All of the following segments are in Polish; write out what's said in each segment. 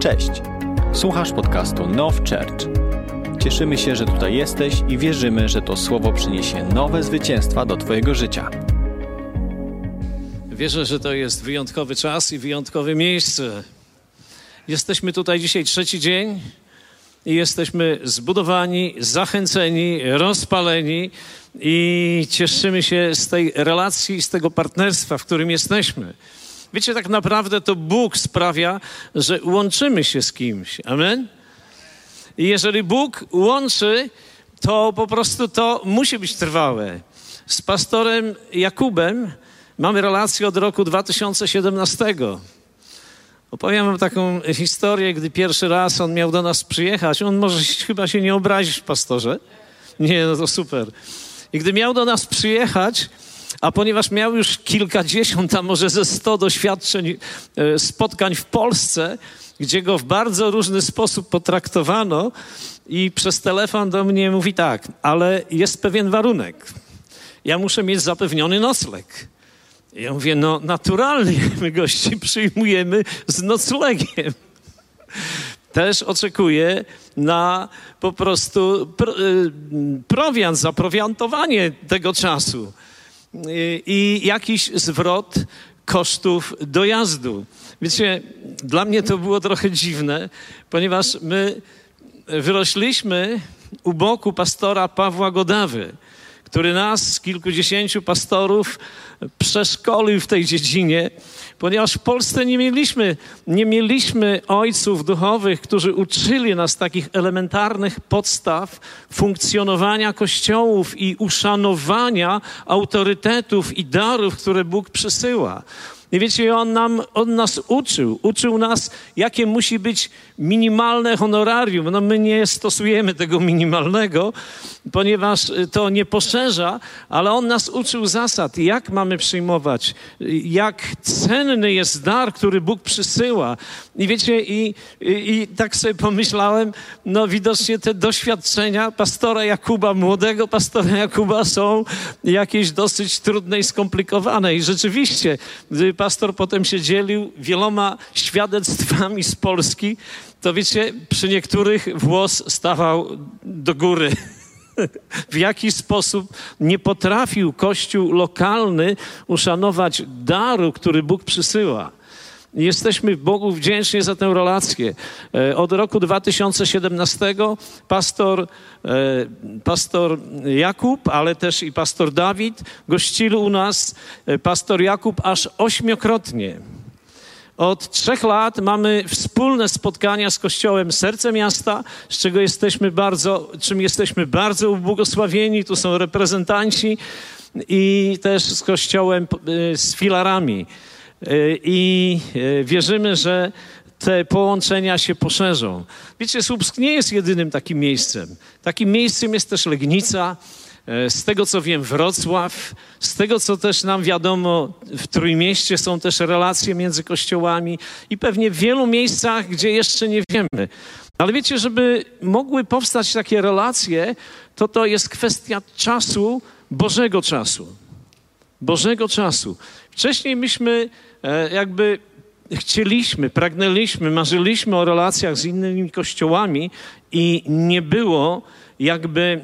Cześć! Słuchasz podcastu Now Church. Cieszymy się, że tutaj jesteś i wierzymy, że to słowo przyniesie nowe zwycięstwa do Twojego życia. Wierzę, że to jest wyjątkowy czas i wyjątkowe miejsce. Jesteśmy tutaj dzisiaj trzeci dzień i jesteśmy zbudowani, zachęceni, rozpaleni i cieszymy się z tej relacji, z tego partnerstwa, w którym jesteśmy. Wiecie, tak naprawdę to Bóg sprawia, że łączymy się z kimś. Amen? I jeżeli Bóg łączy, to po prostu to musi być trwałe. Z pastorem Jakubem mamy relację od roku 2017. Opowiem wam taką historię, gdy pierwszy raz on miał do nas przyjechać. On może chyba się nie obrazić, pastorze. Nie, no to super. I gdy miał do nas przyjechać, a ponieważ miał już kilkadziesiąt, a może ze sto doświadczeń, e, spotkań w Polsce, gdzie go w bardzo różny sposób potraktowano, i przez telefon do mnie mówi tak, ale jest pewien warunek. Ja muszę mieć zapewniony nocleg. Ja mówię, no naturalnie, my gości przyjmujemy z noclegiem. Też oczekuję na po prostu pro, y, prowiant, zaprowiantowanie tego czasu i jakiś zwrot kosztów dojazdu. Wiecie, dla mnie to było trochę dziwne, ponieważ my wyrośliśmy u boku pastora Pawła Godawy, który nas, kilkudziesięciu pastorów, przeszkolił w tej dziedzinie, ponieważ w Polsce nie mieliśmy, nie mieliśmy ojców duchowych, którzy uczyli nas takich elementarnych podstaw funkcjonowania kościołów i uszanowania autorytetów i darów, które Bóg przysyła. I wiecie, on, nam, on nas uczył. Uczył nas, jakie musi być minimalne honorarium. No my nie stosujemy tego minimalnego, ponieważ to nie poszerza, ale on nas uczył zasad, jak mamy przyjmować, jak cenny jest dar, który Bóg przysyła. I wiecie, i, i, i tak sobie pomyślałem, no widocznie te doświadczenia pastora Jakuba, młodego pastora Jakuba są jakieś dosyć trudne i skomplikowane. I rzeczywiście, pastor potem się dzielił wieloma świadectwami z Polski, to wiecie, przy niektórych włos stawał do góry. W jaki sposób nie potrafił Kościół lokalny uszanować daru, który Bóg przysyła. Jesteśmy Bogu wdzięczni za tę relację. E, od roku 2017 pastor, e, pastor Jakub, ale też i pastor Dawid gościli u nas. E, pastor Jakub aż ośmiokrotnie. Od trzech lat mamy wspólne spotkania z Kościołem Serce Miasta, z czego jesteśmy bardzo, czym jesteśmy bardzo ubłogosławieni. Tu są reprezentanci i też z Kościołem z filarami. I wierzymy, że te połączenia się poszerzą. Wiecie, Słupsk nie jest jedynym takim miejscem. Takim miejscem jest też Legnica, z tego co wiem, Wrocław, z tego co też nam wiadomo, w Trójmieście są też relacje między kościołami i pewnie w wielu miejscach, gdzie jeszcze nie wiemy. Ale wiecie, żeby mogły powstać takie relacje, to to jest kwestia czasu, Bożego czasu. Bożego czasu. Wcześniej myśmy jakby chcieliśmy, pragnęliśmy, marzyliśmy o relacjach z innymi kościołami i nie było jakby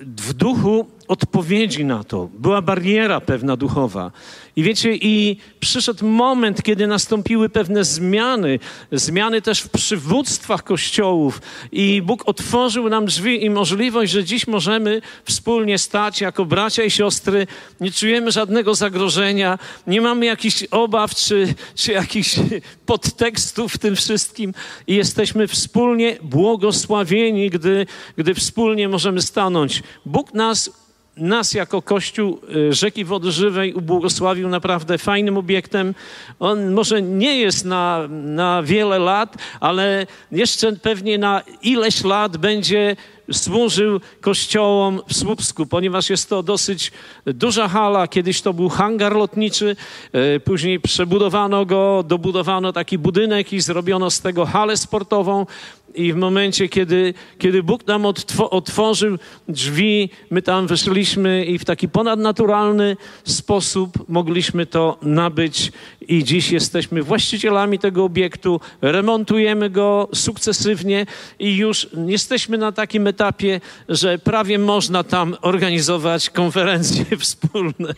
w duchu odpowiedzi na to. Była bariera pewna duchowa. I wiecie, i przyszedł moment, kiedy nastąpiły pewne zmiany, zmiany też w przywództwach kościołów, i Bóg otworzył nam drzwi i możliwość, że dziś możemy wspólnie stać jako bracia i siostry. Nie czujemy żadnego zagrożenia, nie mamy jakichś obaw czy, czy jakichś podtekstów w tym wszystkim, i jesteśmy wspólnie błogosławieni, gdy, gdy wspólnie możemy stanąć. Bóg nas nas jako Kościół y, Rzeki Wody Żywej ubłogosławił naprawdę fajnym obiektem. On może nie jest na, na wiele lat, ale jeszcze pewnie na ileś lat będzie służył kościołom w Słupsku, ponieważ jest to dosyć duża hala. Kiedyś to był hangar lotniczy, e, później przebudowano go, dobudowano taki budynek i zrobiono z tego halę sportową. I w momencie, kiedy, kiedy Bóg nam otworzył drzwi, my tam weszliśmy i w taki ponadnaturalny sposób mogliśmy to nabyć. I dziś jesteśmy właścicielami tego obiektu, remontujemy go sukcesywnie i już jesteśmy na takim etapie, że prawie można tam organizować konferencje wspólne.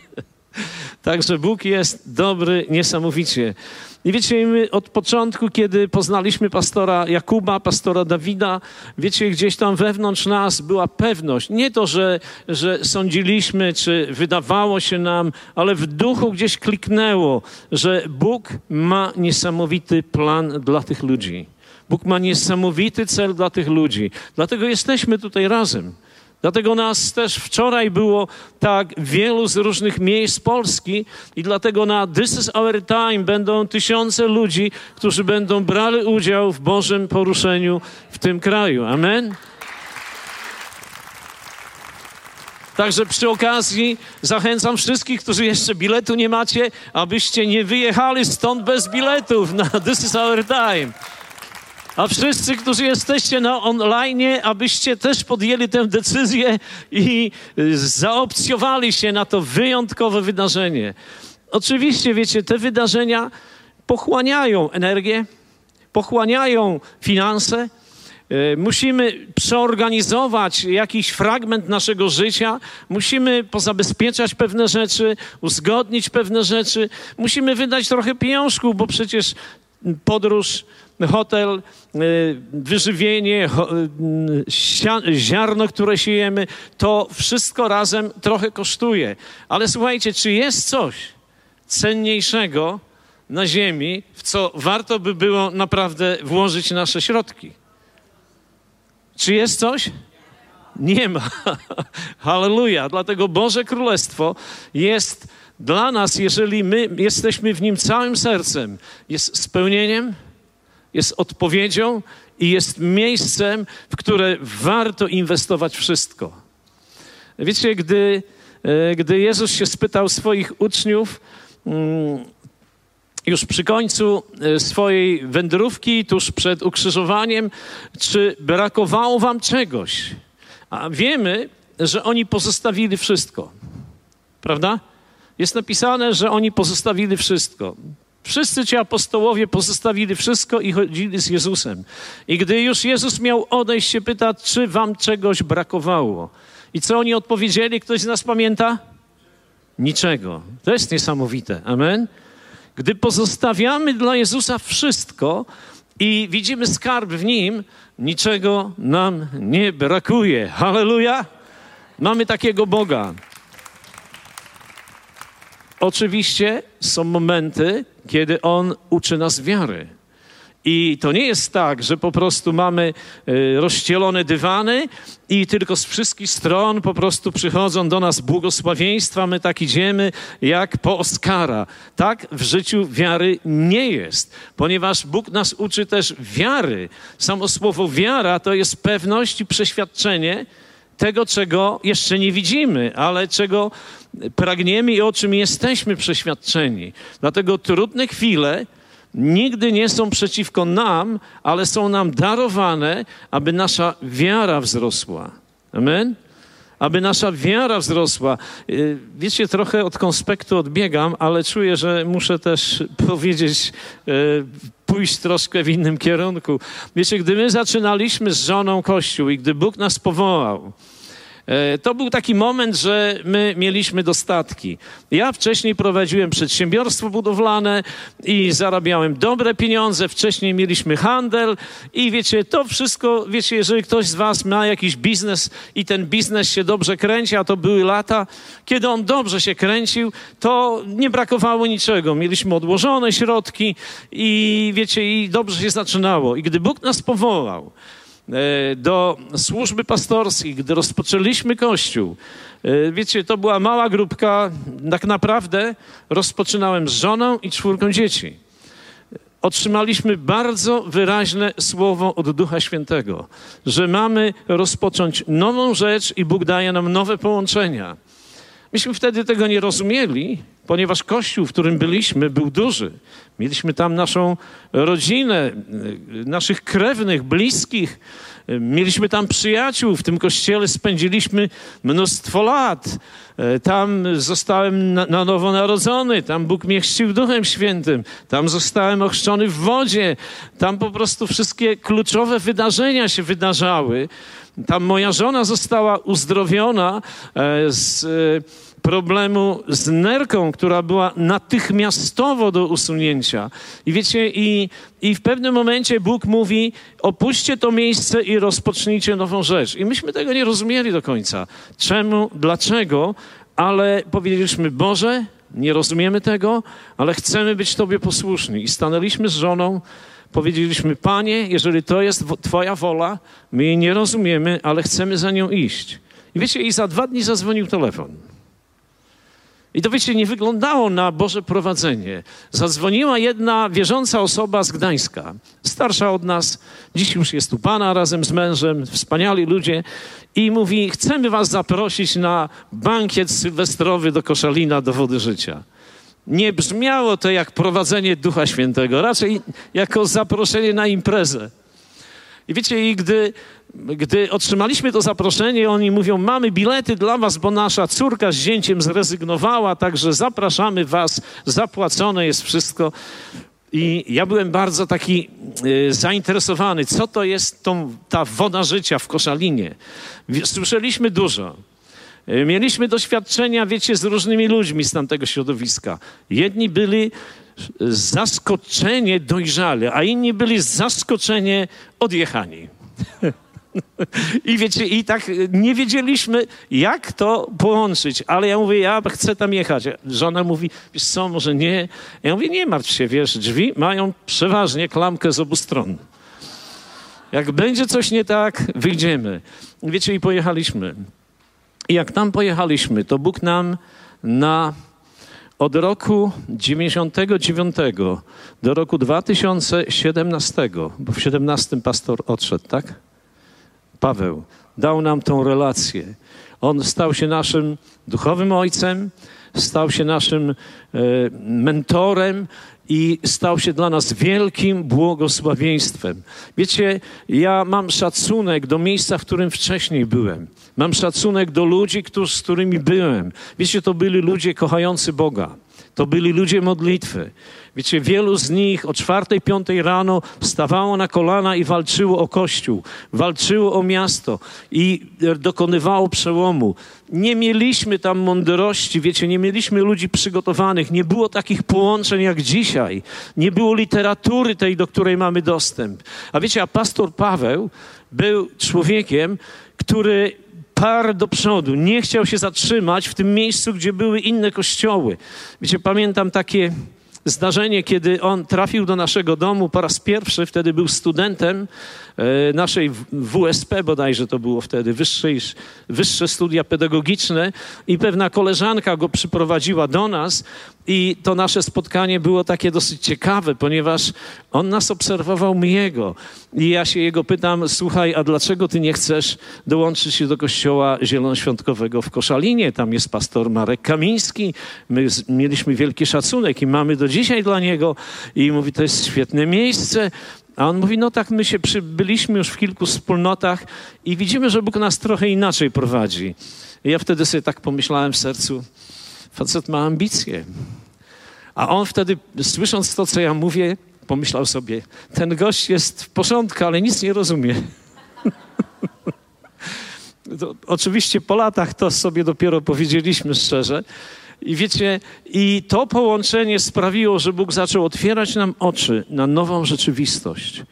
Także Bóg jest dobry niesamowicie. I wiecie, my od początku, kiedy poznaliśmy pastora Jakuba, pastora Dawida, wiecie, gdzieś tam wewnątrz nas była pewność. Nie to, że, że sądziliśmy, czy wydawało się nam, ale w duchu gdzieś kliknęło, że Bóg ma niesamowity plan dla tych ludzi. Bóg ma niesamowity cel dla tych ludzi. Dlatego jesteśmy tutaj razem. Dlatego nas też wczoraj było tak wielu z różnych miejsc Polski i dlatego na This is Our Time będą tysiące ludzi, którzy będą brali udział w Bożym poruszeniu w tym kraju. Amen. Także przy okazji zachęcam wszystkich, którzy jeszcze biletu nie macie, abyście nie wyjechali stąd bez biletów na This is Our Time. A wszyscy, którzy jesteście na online, abyście też podjęli tę decyzję i y, zaopcjowali się na to wyjątkowe wydarzenie. Oczywiście, wiecie, te wydarzenia pochłaniają energię, pochłaniają finanse. Y, musimy przeorganizować jakiś fragment naszego życia, musimy pozabezpieczać pewne rzeczy, uzgodnić pewne rzeczy, musimy wydać trochę pieniążków, bo przecież podróż hotel, e, wyżywienie, e, ziarno, które siejemy, to wszystko razem trochę kosztuje. Ale słuchajcie, czy jest coś cenniejszego na ziemi, w co warto by było naprawdę włożyć nasze środki? Czy jest coś? Nie ma. Halleluja. Dlatego Boże Królestwo jest dla nas, jeżeli my jesteśmy w nim całym sercem, jest spełnieniem, jest odpowiedzią i jest miejscem, w które warto inwestować wszystko. Wiecie, gdy, e, gdy Jezus się spytał swoich uczniów, mm, już przy końcu e, swojej wędrówki, tuż przed ukrzyżowaniem, czy brakowało wam czegoś? A wiemy, że oni pozostawili wszystko. Prawda? Jest napisane, że oni pozostawili wszystko. Wszyscy ci apostołowie pozostawili wszystko i chodzili z Jezusem. I gdy już Jezus miał odejść, się pyta, czy wam czegoś brakowało. I co oni odpowiedzieli? Ktoś z nas pamięta? Niczego. To jest niesamowite. Amen. Gdy pozostawiamy dla Jezusa wszystko i widzimy skarb w Nim, niczego nam nie brakuje. Halleluja! Mamy takiego Boga. Oczywiście są momenty, kiedy On uczy nas wiary. I to nie jest tak, że po prostu mamy y, rozścielone dywany i tylko z wszystkich stron po prostu przychodzą do nas błogosławieństwa, my tak idziemy jak po Oskara. Tak w życiu wiary nie jest, ponieważ Bóg nas uczy też wiary. Samo słowo wiara to jest pewność i przeświadczenie tego, czego jeszcze nie widzimy, ale czego pragniemy i o czym jesteśmy przeświadczeni. Dlatego trudne chwile nigdy nie są przeciwko nam, ale są nam darowane, aby nasza wiara wzrosła. Amen? Aby nasza wiara wzrosła. Y, wiecie, trochę od konspektu odbiegam, ale czuję, że muszę też powiedzieć, y, pójść troszkę w innym kierunku. Wiecie, gdy my zaczynaliśmy z żoną Kościół i gdy Bóg nas powołał, to był taki moment, że my mieliśmy dostatki. Ja wcześniej prowadziłem przedsiębiorstwo budowlane i zarabiałem dobre pieniądze. Wcześniej mieliśmy handel i wiecie, to wszystko, wiecie, jeżeli ktoś z Was ma jakiś biznes i ten biznes się dobrze kręci, a to były lata, kiedy on dobrze się kręcił, to nie brakowało niczego. Mieliśmy odłożone środki i wiecie, i dobrze się zaczynało. I gdy Bóg nas powołał, E, do służby pastorskiej, gdy rozpoczęliśmy Kościół, e, wiecie, to była mała grupka, tak naprawdę rozpoczynałem z żoną i czwórką dzieci. otrzymaliśmy bardzo wyraźne słowo od Ducha Świętego, że mamy rozpocząć nową rzecz i Bóg daje nam nowe połączenia. Myśmy wtedy tego nie rozumieli, ponieważ kościół, w którym byliśmy, był duży. Mieliśmy tam naszą rodzinę, naszych krewnych, bliskich. Mieliśmy tam przyjaciół, w tym kościele spędziliśmy mnóstwo lat. Tam zostałem na, na nowo narodzony, tam Bóg mnie chrzcił Duchem Świętym, tam zostałem ochrzczony w wodzie, tam po prostu wszystkie kluczowe wydarzenia się wydarzały. Tam moja żona została uzdrowiona e, z e, problemu z nerką, która była natychmiastowo do usunięcia. I wiecie, i, i w pewnym momencie Bóg mówi: opuśćcie to miejsce i rozpocznijcie nową rzecz. I myśmy tego nie rozumieli do końca. Czemu, dlaczego, ale powiedzieliśmy: Boże, nie rozumiemy tego, ale chcemy być Tobie posłuszni. I stanęliśmy z żoną. Powiedzieliśmy, Panie, jeżeli to jest Twoja wola, my jej nie rozumiemy, ale chcemy za nią iść. I wiecie, i za dwa dni zadzwonił telefon. I to wiecie, nie wyglądało na Boże prowadzenie. Zadzwoniła jedna wierząca osoba z Gdańska, starsza od nas, dziś już jest u Pana razem z mężem, wspaniali ludzie, i mówi: Chcemy Was zaprosić na bankiet sylwestrowy do Koszalina, do Wody Życia. Nie brzmiało to jak prowadzenie Ducha Świętego, raczej jako zaproszenie na imprezę. I wiecie, i gdy gdy otrzymaliśmy to zaproszenie, oni mówią: Mamy bilety dla Was, bo nasza córka z zięciem zrezygnowała, także zapraszamy Was, zapłacone jest wszystko. I ja byłem bardzo taki y, zainteresowany, co to jest tą, ta woda życia w Koszalinie. Słyszeliśmy dużo. Y, mieliśmy doświadczenia, wiecie, z różnymi ludźmi z tamtego środowiska. Jedni byli zaskoczenie dojrzali, a inni byli zaskoczenie odjechani. I wiecie, i tak nie wiedzieliśmy, jak to połączyć, ale ja mówię, ja chcę tam jechać. Żona mówi, wiesz co, może nie. Ja mówię, nie martw się, wiesz, drzwi mają przeważnie klamkę z obu stron. Jak będzie coś nie tak, wyjdziemy. Wiecie, i pojechaliśmy. I jak tam pojechaliśmy, to Bóg nam na od roku 99 do roku 2017, bo w 17 pastor odszedł, tak? Paweł dał nam tą relację. On stał się naszym duchowym ojcem, stał się naszym e, mentorem i stał się dla nas wielkim błogosławieństwem. Wiecie, ja mam szacunek do miejsca, w którym wcześniej byłem. Mam szacunek do ludzi, którzy, z którymi byłem. Wiecie, to byli ludzie kochający Boga. To byli ludzie modlitwy. Wiecie, wielu z nich o czwartej, piątej rano wstawało na kolana i walczyło o kościół, walczyło o miasto i dokonywało przełomu. Nie mieliśmy tam mądrości, wiecie, nie mieliśmy ludzi przygotowanych, nie było takich połączeń jak dzisiaj, nie było literatury tej, do której mamy dostęp. A wiecie, a pastor Paweł był człowiekiem, który parł do przodu, nie chciał się zatrzymać w tym miejscu, gdzie były inne kościoły. Wiecie, pamiętam takie zdarzenie, kiedy on trafił do naszego domu po raz pierwszy, wtedy był studentem e, naszej WSP bodajże to było wtedy, wyższej, wyższe studia pedagogiczne i pewna koleżanka go przyprowadziła do nas i to nasze spotkanie było takie dosyć ciekawe, ponieważ on nas obserwował miego. I ja się jego pytam, słuchaj, a dlaczego ty nie chcesz dołączyć się do kościoła zielonoświątkowego w Koszalinie? Tam jest pastor Marek Kamiński. My mieliśmy wielki szacunek i mamy do dzisiaj dla niego. I mówi, to jest świetne miejsce. A on mówi, no tak, my się przybyliśmy już w kilku wspólnotach i widzimy, że Bóg nas trochę inaczej prowadzi. I ja wtedy sobie tak pomyślałem w sercu, Facet ma ambicje. A on wtedy, słysząc to, co ja mówię, pomyślał sobie, ten gość jest w porządku, ale nic nie rozumie. to, oczywiście po latach to sobie dopiero powiedzieliśmy szczerze. I wiecie, i to połączenie sprawiło, że Bóg zaczął otwierać nam oczy na nową rzeczywistość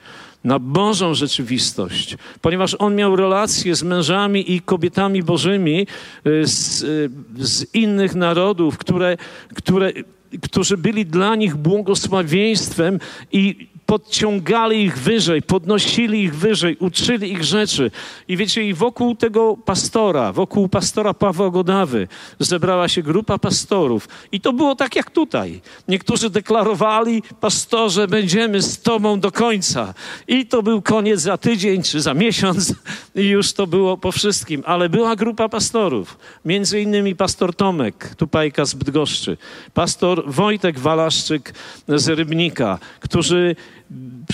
na Bożą rzeczywistość, ponieważ on miał relacje z mężami i kobietami bożymi y, z, y, z innych narodów, które, które, którzy byli dla nich błogosławieństwem i podciągali ich wyżej, podnosili ich wyżej, uczyli ich rzeczy. I wiecie, i wokół tego pastora, wokół pastora Pawła Godawy zebrała się grupa pastorów. I to było tak jak tutaj. Niektórzy deklarowali, pastorze, będziemy z tobą do końca. I to był koniec za tydzień czy za miesiąc i już to było po wszystkim. Ale była grupa pastorów, między innymi pastor Tomek, tupajka z Bydgoszczy, pastor Wojtek Walaszczyk z Rybnika, którzy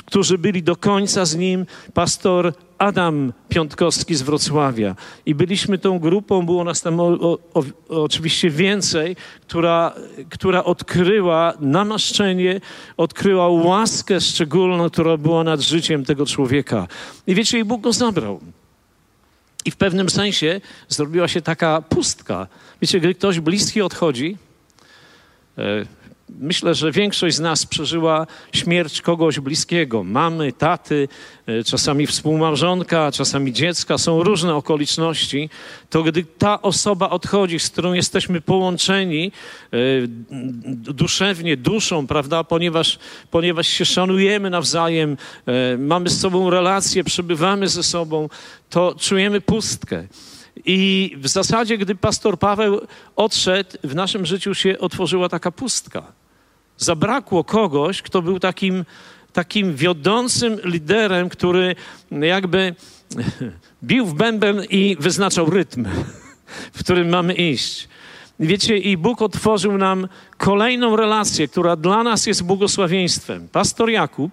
którzy byli do końca z nim, pastor Adam Piątkowski z Wrocławia. I byliśmy tą grupą, było nas tam o, o, oczywiście więcej, która, która odkryła namaszczenie, odkryła łaskę szczególną, która była nad życiem tego człowieka. I wiecie, i Bóg go zabrał. I w pewnym sensie zrobiła się taka pustka. Wiecie, gdy ktoś bliski odchodzi, e, Myślę, że większość z nas przeżyła śmierć kogoś bliskiego, mamy, taty, e, czasami współmałżonka, czasami dziecka, są różne okoliczności. To gdy ta osoba odchodzi, z którą jesteśmy połączeni e, duszewnie, duszą, prawda, ponieważ, ponieważ się szanujemy nawzajem, e, mamy z sobą relacje, przebywamy ze sobą, to czujemy pustkę. I w zasadzie, gdy pastor Paweł odszedł, w naszym życiu się otworzyła taka pustka. Zabrakło kogoś, kto był takim, takim wiodącym liderem, który jakby bił w bęben i wyznaczał rytm, w którym mamy iść. Wiecie, i Bóg otworzył nam kolejną relację, która dla nas jest błogosławieństwem. Pastor Jakub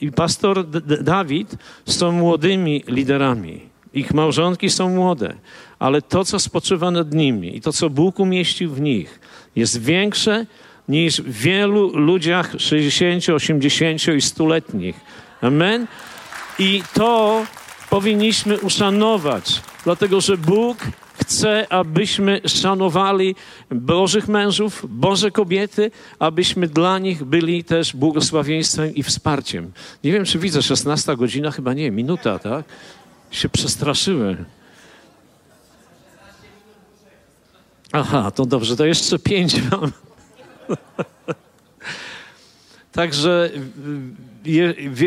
i pastor D Dawid są młodymi liderami. Ich małżonki są młode, ale to, co spoczywa nad nimi i to, co Bóg umieścił w nich, jest większe niż w wielu ludziach 60, 80 i 100-letnich. Amen? I to powinniśmy uszanować, dlatego że Bóg chce, abyśmy szanowali Bożych mężów, Boże kobiety, abyśmy dla nich byli też błogosławieństwem i wsparciem. Nie wiem, czy widzę, 16 godzina, chyba nie, minuta, tak? Się przestraszyłem. Aha, to dobrze, to jeszcze pięć mam. Także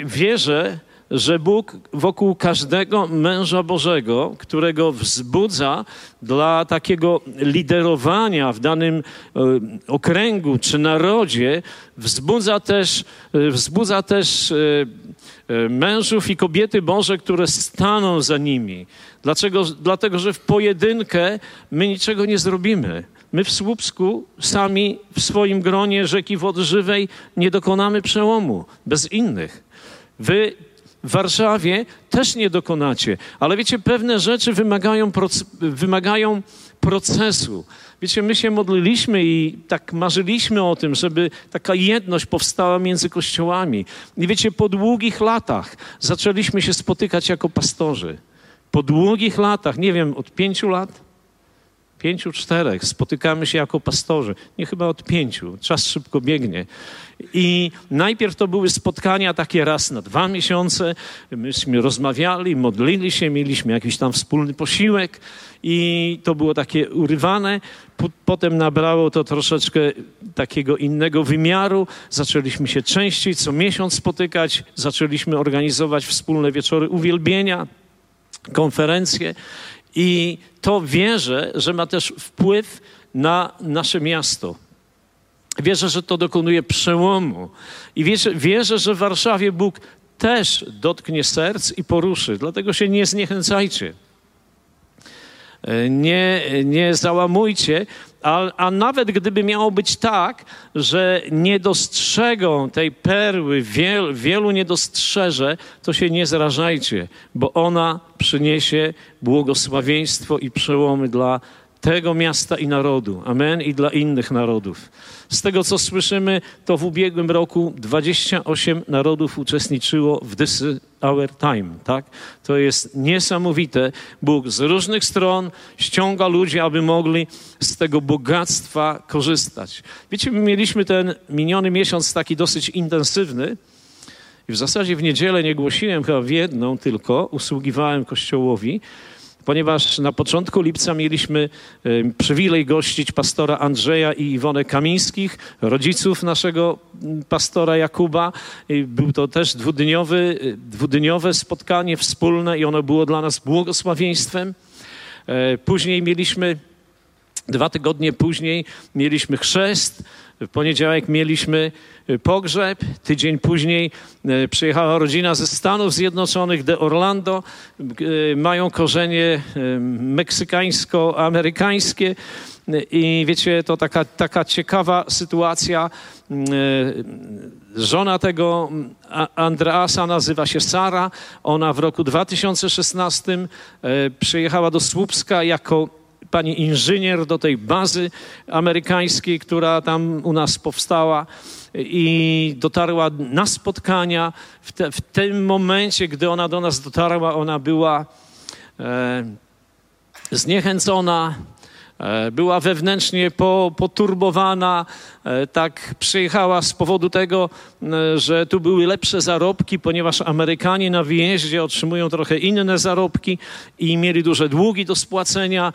wierzę, że Bóg wokół każdego męża Bożego, którego wzbudza dla takiego liderowania w danym e, okręgu czy narodzie, wzbudza też, e, wzbudza też e, mężów i kobiety Boże, które staną za nimi. Dlaczego? Dlatego, że w pojedynkę my niczego nie zrobimy. My w Słupsku sami w swoim gronie rzeki wody żywej nie dokonamy przełomu bez innych. Wy w Warszawie też nie dokonacie, ale wiecie, pewne rzeczy wymagają, wymagają procesu. Wiecie, my się modliliśmy i tak marzyliśmy o tym, żeby taka jedność powstała między kościołami. I wiecie, po długich latach zaczęliśmy się spotykać jako pastorzy. Po długich latach, nie wiem, od pięciu lat, pięciu, czterech spotykamy się jako pastorzy. Nie chyba od pięciu. Czas szybko biegnie. I najpierw to były spotkania takie raz na dwa miesiące. Myśmy rozmawiali, modlili się, mieliśmy jakiś tam wspólny posiłek i to było takie urywane. Potem nabrało to troszeczkę takiego innego wymiaru. Zaczęliśmy się częściej, co miesiąc spotykać. Zaczęliśmy organizować wspólne wieczory uwielbienia, konferencje. I to wierzę, że ma też wpływ na nasze miasto. Wierzę, że to dokonuje przełomu. I wierzę, wierzę, że w Warszawie Bóg też dotknie serc i poruszy. Dlatego się nie zniechęcajcie. Nie, nie załamujcie, a, a, nawet gdyby miało być tak, że nie dostrzegą tej perły, wiel, wielu nie dostrzeże, to się nie zrażajcie, bo ona przyniesie błogosławieństwo i przełomy dla tego miasta i narodu. Amen. I dla innych narodów. Z tego, co słyszymy, to w ubiegłym roku 28 narodów uczestniczyło w This Our Time. Tak? To jest niesamowite. Bóg z różnych stron ściąga ludzi, aby mogli z tego bogactwa korzystać. Wiecie, my mieliśmy ten miniony miesiąc taki dosyć intensywny. I w zasadzie w niedzielę nie głosiłem chyba w jedną tylko, usługiwałem Kościołowi ponieważ na początku lipca mieliśmy przywilej gościć pastora Andrzeja i Iwonę Kamińskich, rodziców naszego pastora Jakuba. Był to też dwudniowy, dwudniowe spotkanie wspólne i ono było dla nas błogosławieństwem. E, później mieliśmy, dwa tygodnie później mieliśmy chrzest, w poniedziałek mieliśmy e, pogrzeb, tydzień później e, przyjechała rodzina ze Stanów Zjednoczonych de Orlando. Mają korzenie meksykańsko-amerykańskie. I wiecie, to taka, taka ciekawa sytuacja. Żona tego Andreasa nazywa się Sara. Ona w roku 2016 e, przyjechała do Słupska jako pani inżynier do tej bazy amerykańskiej, która tam u nas powstała i dotarła na spotkania. W, te, w tym momencie, gdy ona do nas dotarła, ona była e, zniechęcona, była wewnętrznie poturbowana, e, tak przyjechała z powodu tego, e, że tu były lepsze zarobki, ponieważ Amerykanie na wyjeździe otrzymują trochę inne zarobki i mieli duże długi do spłacenia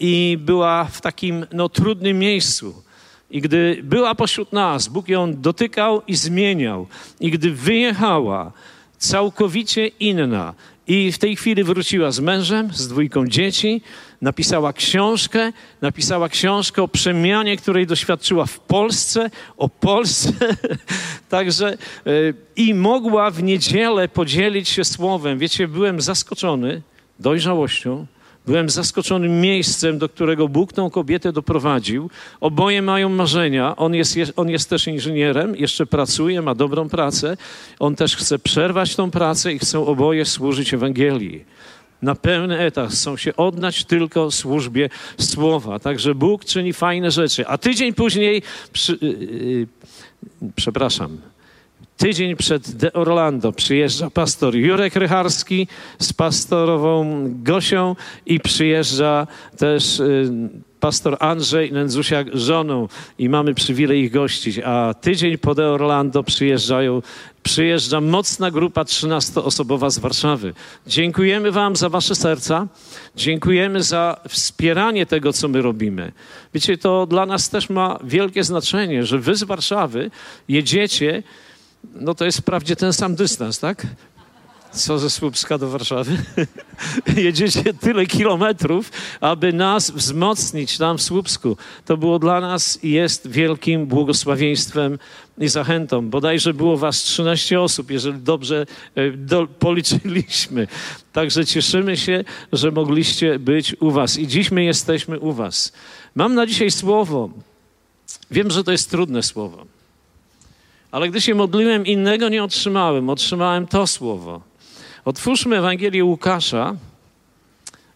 i była w takim no, trudnym miejscu. I gdy była pośród nas, Bóg ją dotykał i zmieniał. I gdy wyjechała, całkowicie inna, i w tej chwili wróciła z mężem, z dwójką dzieci, napisała książkę, napisała książkę o przemianie, której doświadczyła w Polsce, o Polsce. Także yy, i mogła w niedzielę podzielić się słowem. Wiecie, byłem zaskoczony dojrzałością, Byłem zaskoczonym miejscem, do którego Bóg tą kobietę doprowadził. Oboje mają marzenia. On jest, on jest też inżynierem, jeszcze pracuje, ma dobrą pracę. On też chce przerwać tą pracę i chcą oboje służyć Ewangelii. Na pełny etat chcą się oddać tylko służbie słowa. Także Bóg czyni fajne rzeczy. A tydzień później, przy, yy, yy, przepraszam, Tydzień przed De Orlando przyjeżdża pastor Jurek Rycharski z pastorową Gosią i przyjeżdża też y, pastor Andrzej Nędzusiak żoną i mamy przywilej ich gościć. A tydzień po De Orlando przyjeżdżają, przyjeżdża mocna grupa 13-osobowa z Warszawy. Dziękujemy wam za wasze serca. Dziękujemy za wspieranie tego, co my robimy. Wiecie, to dla nas też ma wielkie znaczenie, że wy z Warszawy jedziecie no to jest wprawdzie ten sam dystans, tak? Co ze Słupska do Warszawy? Jedziecie tyle kilometrów, aby nas wzmocnić tam w Słupsku. To było dla nas i jest wielkim błogosławieństwem i zachętą. Bodajże było was 13 osób, jeżeli dobrze e, do, policzyliśmy. Także cieszymy się, że mogliście być u was. I dziś my jesteśmy u was. Mam na dzisiaj słowo. Wiem, że to jest trudne słowo. Ale gdy się modliłem, innego nie otrzymałem. Otrzymałem to słowo. Otwórzmy Ewangelię Łukasza,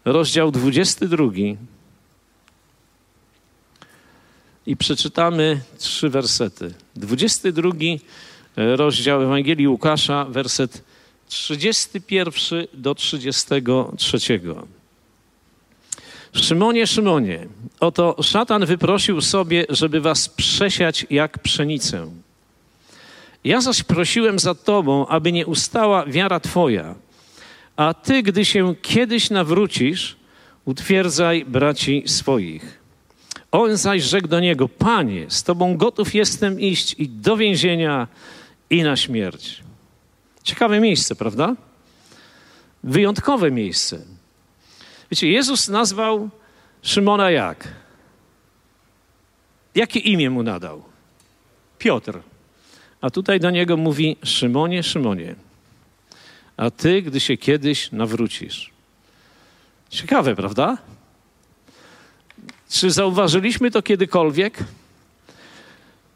rozdział 22. I przeczytamy trzy wersety. 22 rozdział Ewangelii Łukasza, werset 31 do 33. Szymonie, Szymonie, oto szatan wyprosił sobie, żeby was przesiać jak pszenicę. Ja zaś prosiłem za Tobą, aby nie ustała wiara Twoja, a Ty, gdy się kiedyś nawrócisz, utwierdzaj braci swoich. On zaś rzekł do niego: Panie, z Tobą gotów jestem iść i do więzienia, i na śmierć. Ciekawe miejsce, prawda? Wyjątkowe miejsce. Wiecie, Jezus nazwał Szymona jak? Jakie imię mu nadał? Piotr. A tutaj do niego mówi: Szymonie, Szymonie, a ty, gdy się kiedyś nawrócisz. Ciekawe, prawda? Czy zauważyliśmy to kiedykolwiek?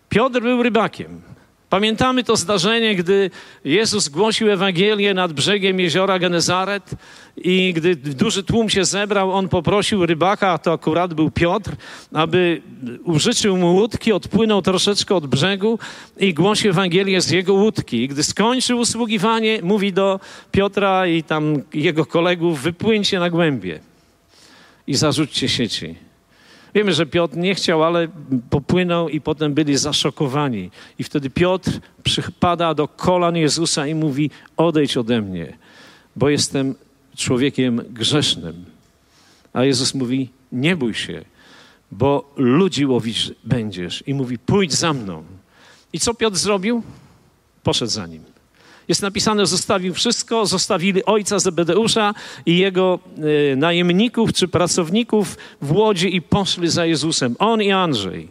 Piotr był rybakiem. Pamiętamy to zdarzenie, gdy Jezus głosił Ewangelię nad brzegiem jeziora Genezaret i gdy duży tłum się zebrał, on poprosił rybaka, to akurat był Piotr, aby użyczył mu łódki, odpłynął troszeczkę od brzegu i głosił Ewangelię z jego łódki. I gdy skończył usługiwanie, mówi do Piotra i tam jego kolegów, wypłyńcie na głębie i zarzućcie sieci. Wiemy, że Piotr nie chciał, ale popłynął i potem byli zaszokowani. I wtedy Piotr przypada do kolan Jezusa i mówi: Odejdź ode mnie, bo jestem człowiekiem grzesznym. A Jezus mówi: Nie bój się, bo ludzi łowić będziesz. I mówi: Pójdź za mną. I co Piotr zrobił? Poszedł za nim. Jest napisane, zostawił wszystko, zostawili ojca Zebedeusza i jego y, najemników czy pracowników w łodzi i poszli za Jezusem. On i Andrzej.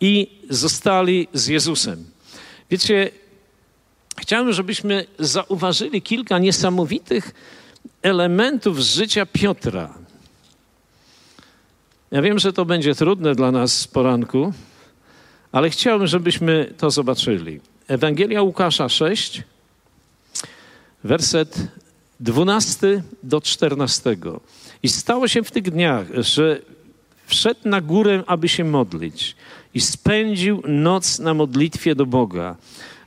I zostali z Jezusem. Wiecie, chciałbym, żebyśmy zauważyli kilka niesamowitych elementów z życia Piotra. Ja wiem, że to będzie trudne dla nas z poranku, ale chciałbym, żebyśmy to zobaczyli. Ewangelia Łukasza 6, werset 12 do 14. I stało się w tych dniach, że wszedł na górę, aby się modlić i spędził noc na modlitwie do Boga.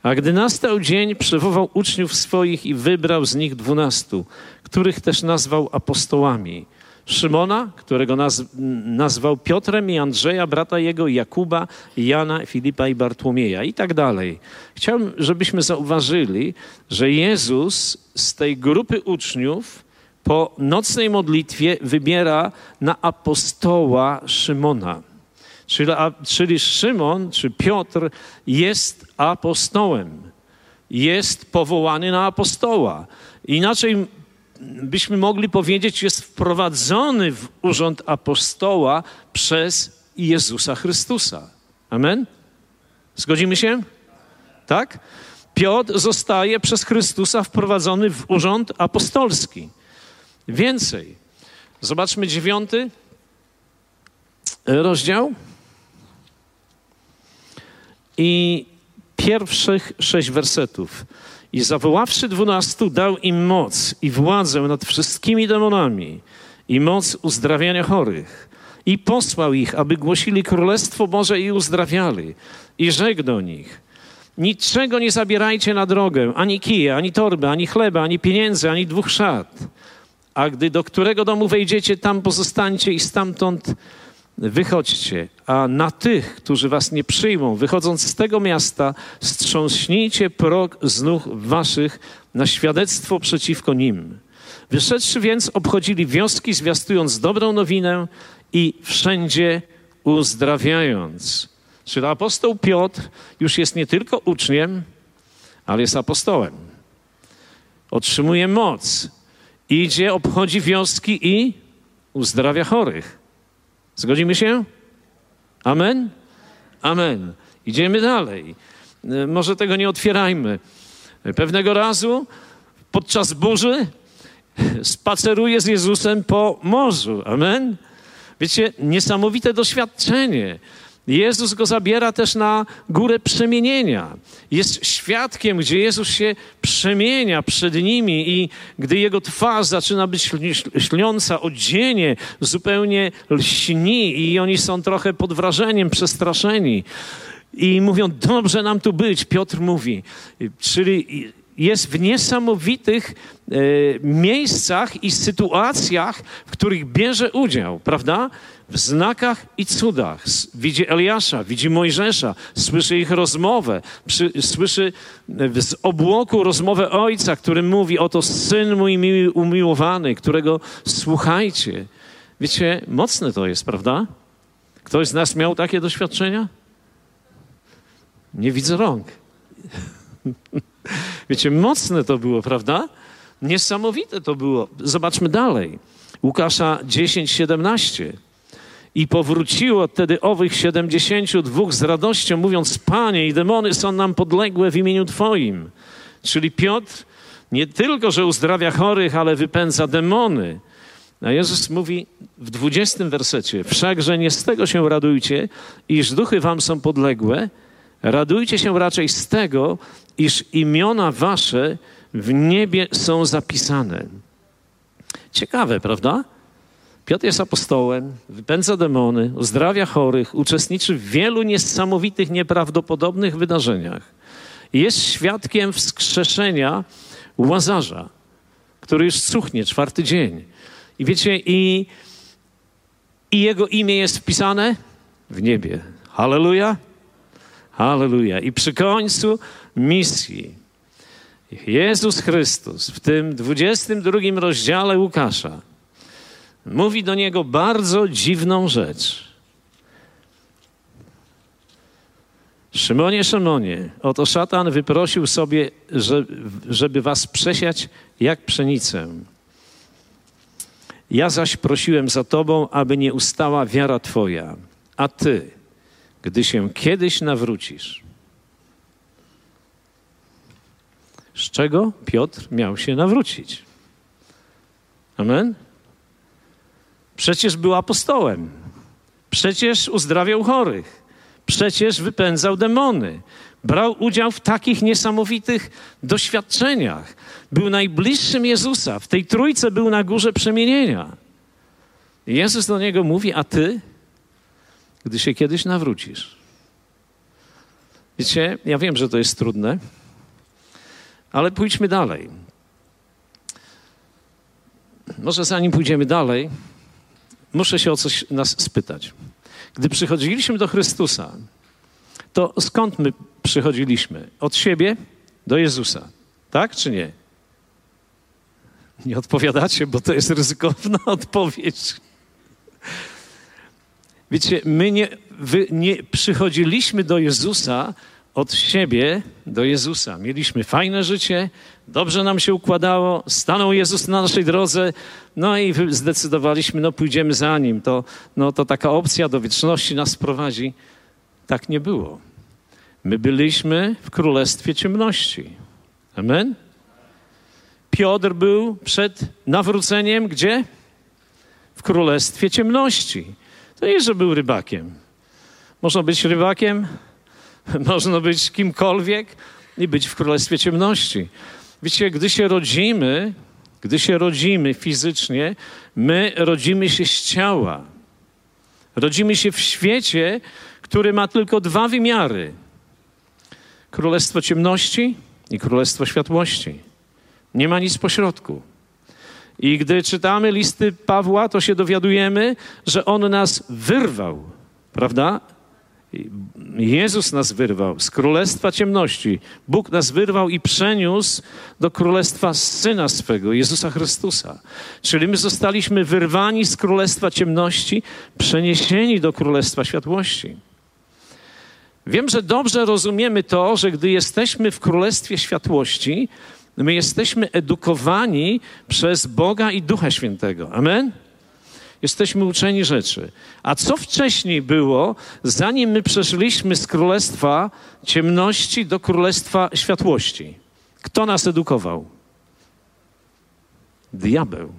A gdy nastał dzień, przywołał uczniów swoich i wybrał z nich dwunastu, których też nazwał apostołami. Szymona, którego naz nazwał Piotrem i Andrzeja, brata jego, Jakuba, Jana, Filipa i Bartłomieja i tak dalej. Chciałbym, żebyśmy zauważyli, że Jezus z tej grupy uczniów po nocnej modlitwie wybiera na apostoła Szymona. Czyli, a, czyli Szymon, czy Piotr jest apostołem. Jest powołany na apostoła. Inaczej byśmy mogli powiedzieć, jest wprowadzony w urząd apostoła przez Jezusa Chrystusa. Amen? Zgodzimy się? Tak? Piotr zostaje przez Chrystusa wprowadzony w urząd apostolski. Więcej. Zobaczmy dziewiąty rozdział i pierwszych sześć wersetów. I zawoławszy dwunastu, dał im moc i władzę nad wszystkimi demonami i moc uzdrawiania chorych. I posłał ich, aby głosili Królestwo Boże i uzdrawiali. I rzekł do nich, niczego nie zabierajcie na drogę, ani kije, ani torby, ani chleba, ani pieniędzy, ani dwóch szat. A gdy do którego domu wejdziecie, tam pozostańcie i stamtąd wychodźcie, a na tych, którzy was nie przyjmą, wychodząc z tego miasta, strząśnijcie prog z nóg waszych na świadectwo przeciwko nim. Wyszedłszy więc, obchodzili wioski, zwiastując dobrą nowinę i wszędzie uzdrawiając. Czyli apostoł Piotr już jest nie tylko uczniem, ale jest apostołem. Otrzymuje moc, idzie, obchodzi wioski i uzdrawia chorych. Zgodzimy się? Amen? Amen. Idziemy dalej. E, może tego nie otwierajmy. Pewnego razu podczas burzy spaceruje z Jezusem po morzu. Amen? Wiecie, niesamowite doświadczenie. Jezus go zabiera też na górę przemienienia. Jest świadkiem, gdzie Jezus się przemienia przed nimi i gdy jego twarz zaczyna być śniąca, odzienie zupełnie lśni i oni są trochę pod wrażeniem, przestraszeni. I mówią, dobrze nam tu być, Piotr mówi. Czyli jest w niesamowitych e, miejscach i sytuacjach, w których bierze udział, prawda? W znakach i cudach. Widzi Eliasza, widzi Mojżesza, słyszy ich rozmowę, przy, słyszy z obłoku rozmowę ojca, który mówi: Oto syn mój miły, umiłowany, którego słuchajcie. Wiecie, mocne to jest, prawda? Ktoś z nas miał takie doświadczenia? Nie widzę rąk. Wiecie, mocne to było, prawda? Niesamowite to było. Zobaczmy dalej. Łukasza 10, 17. I powróciło wtedy owych siedemdziesięciu dwóch z radością, mówiąc: Panie, i demony są nam podległe w imieniu Twoim. Czyli Piotr nie tylko, że uzdrawia chorych, ale wypędza demony. A Jezus mówi w dwudziestym wersecie: Wszakże nie z tego się radujcie, iż duchy wam są podległe, radujcie się raczej z tego, iż imiona wasze w niebie są zapisane. Ciekawe, prawda? Piotr jest apostołem, wypędza demony, uzdrawia chorych, uczestniczy w wielu niesamowitych, nieprawdopodobnych wydarzeniach. Jest świadkiem wskrzeszenia Łazarza, który już cuchnie czwarty dzień. I wiecie, i, i jego imię jest wpisane w niebie. Halleluja! Halleluja! I przy końcu misji Jezus Chrystus w tym 22 rozdziale Łukasza mówi do niego bardzo dziwną rzecz. Szymonie, Szymonie, oto szatan wyprosił sobie, żeby was przesiać jak pszenicę. Ja zaś prosiłem za tobą, aby nie ustała wiara twoja, a ty, gdy się kiedyś nawrócisz. Z czego Piotr miał się nawrócić? Amen? Przecież był apostołem. Przecież uzdrawiał chorych. Przecież wypędzał demony. Brał udział w takich niesamowitych doświadczeniach. Był najbliższym Jezusa. W tej trójce był na górze przemienienia. Jezus do niego mówi: A ty, gdy się kiedyś nawrócisz. Wiecie, ja wiem, że to jest trudne, ale pójdźmy dalej. Może zanim pójdziemy dalej, muszę się o coś nas spytać. Gdy przychodziliśmy do Chrystusa, to skąd my przychodziliśmy? Od siebie do Jezusa. Tak czy nie? Nie odpowiadacie, bo to jest ryzykowna odpowiedź. Wiecie, my nie, nie przychodziliśmy do Jezusa od siebie do Jezusa. Mieliśmy fajne życie, dobrze nam się układało, stanął Jezus na naszej drodze, no i zdecydowaliśmy, no pójdziemy za Nim. To, no, to taka opcja do wieczności nas prowadzi. Tak nie było. My byliśmy w królestwie ciemności. Amen? Piotr był przed nawróceniem gdzie? W królestwie ciemności. To nie, że był rybakiem. Można być rybakiem, można być kimkolwiek i być w królestwie ciemności. Wiecie, gdy się rodzimy, gdy się rodzimy fizycznie, my rodzimy się z ciała. Rodzimy się w świecie, który ma tylko dwa wymiary: królestwo ciemności i królestwo światłości. Nie ma nic pośrodku. I gdy czytamy listy Pawła, to się dowiadujemy, że on nas wyrwał, prawda? Jezus nas wyrwał z królestwa ciemności. Bóg nas wyrwał i przeniósł do królestwa syna swego, Jezusa Chrystusa. Czyli my zostaliśmy wyrwani z królestwa ciemności, przeniesieni do królestwa światłości. Wiem, że dobrze rozumiemy to, że gdy jesteśmy w królestwie światłości, my jesteśmy edukowani przez Boga i Ducha Świętego. Amen? Jesteśmy uczeni rzeczy. A co wcześniej było, zanim my przeszliśmy z królestwa ciemności do królestwa światłości? Kto nas edukował? Diabeł.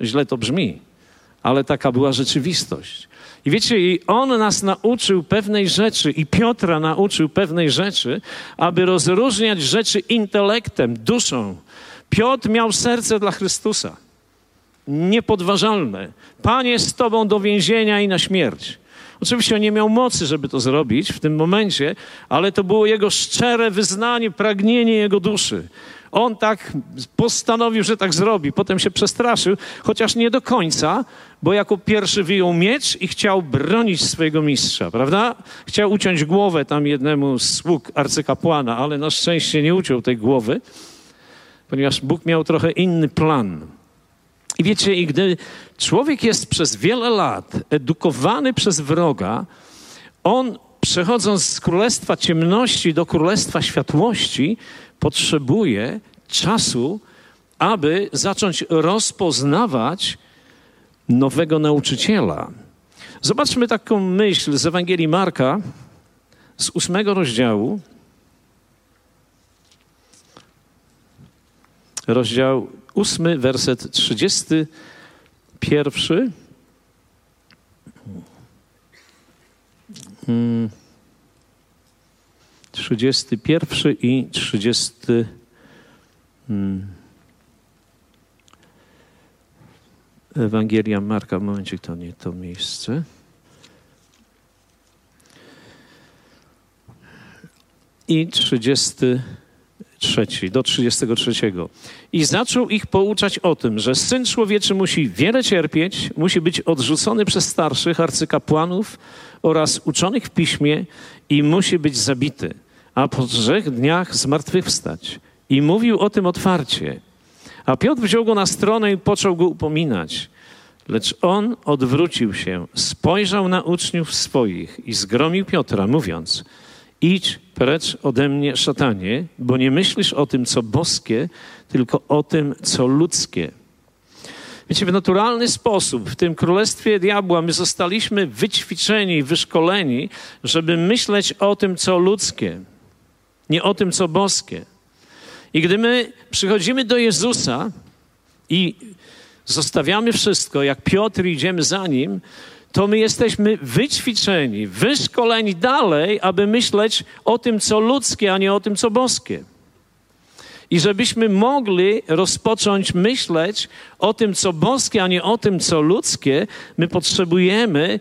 Źle to brzmi, ale taka była rzeczywistość. I wiecie, i on nas nauczył pewnej rzeczy, i Piotra nauczył pewnej rzeczy, aby rozróżniać rzeczy intelektem, duszą. Piotr miał serce dla Chrystusa niepodważalne. Panie z Tobą do więzienia i na śmierć. Oczywiście on nie miał mocy, żeby to zrobić w tym momencie, ale to było jego szczere wyznanie, pragnienie jego duszy. On tak postanowił, że tak zrobi. Potem się przestraszył, chociaż nie do końca, bo jako pierwszy wyjął miecz i chciał bronić swojego mistrza, prawda? Chciał uciąć głowę tam jednemu z sług arcykapłana, ale na szczęście nie uciął tej głowy, ponieważ Bóg miał trochę inny plan. I wiecie, i gdy człowiek jest przez wiele lat edukowany przez wroga, on przechodząc z królestwa ciemności do królestwa światłości, potrzebuje czasu, aby zacząć rozpoznawać nowego nauczyciela. Zobaczmy taką myśl z Ewangelii Marka z ósmego rozdziału. Rozdział ósmy, werset trzydziesty pierwszy. Hmm. Trzydziesty pierwszy i trzydziesty. Hmm. Ewangelia Marka, momencie, to nie to miejsce. I trzydziesty trzeci, do 33. I zaczął ich pouczać o tym, że Syn Człowieczy musi wiele cierpieć, musi być odrzucony przez starszych arcykapłanów oraz uczonych w piśmie i musi być zabity, a po trzech dniach zmartwychwstać. I mówił o tym otwarcie. A Piotr wziął go na stronę i począł go upominać. Lecz on odwrócił się, spojrzał na uczniów swoich i zgromił Piotra, mówiąc: Idź precz ode mnie, szatanie, bo nie myślisz o tym, co boskie, tylko o tym, co ludzkie. Wiecie, w naturalny sposób w tym królestwie diabła my zostaliśmy wyćwiczeni, wyszkoleni, żeby myśleć o tym, co ludzkie, nie o tym, co boskie. I gdy my przychodzimy do Jezusa i zostawiamy wszystko, jak Piotr idziemy za nim, to my jesteśmy wyćwiczeni, wyszkoleni dalej, aby myśleć o tym, co ludzkie, a nie o tym, co boskie. I żebyśmy mogli rozpocząć myśleć o tym, co boskie, a nie o tym, co ludzkie, my potrzebujemy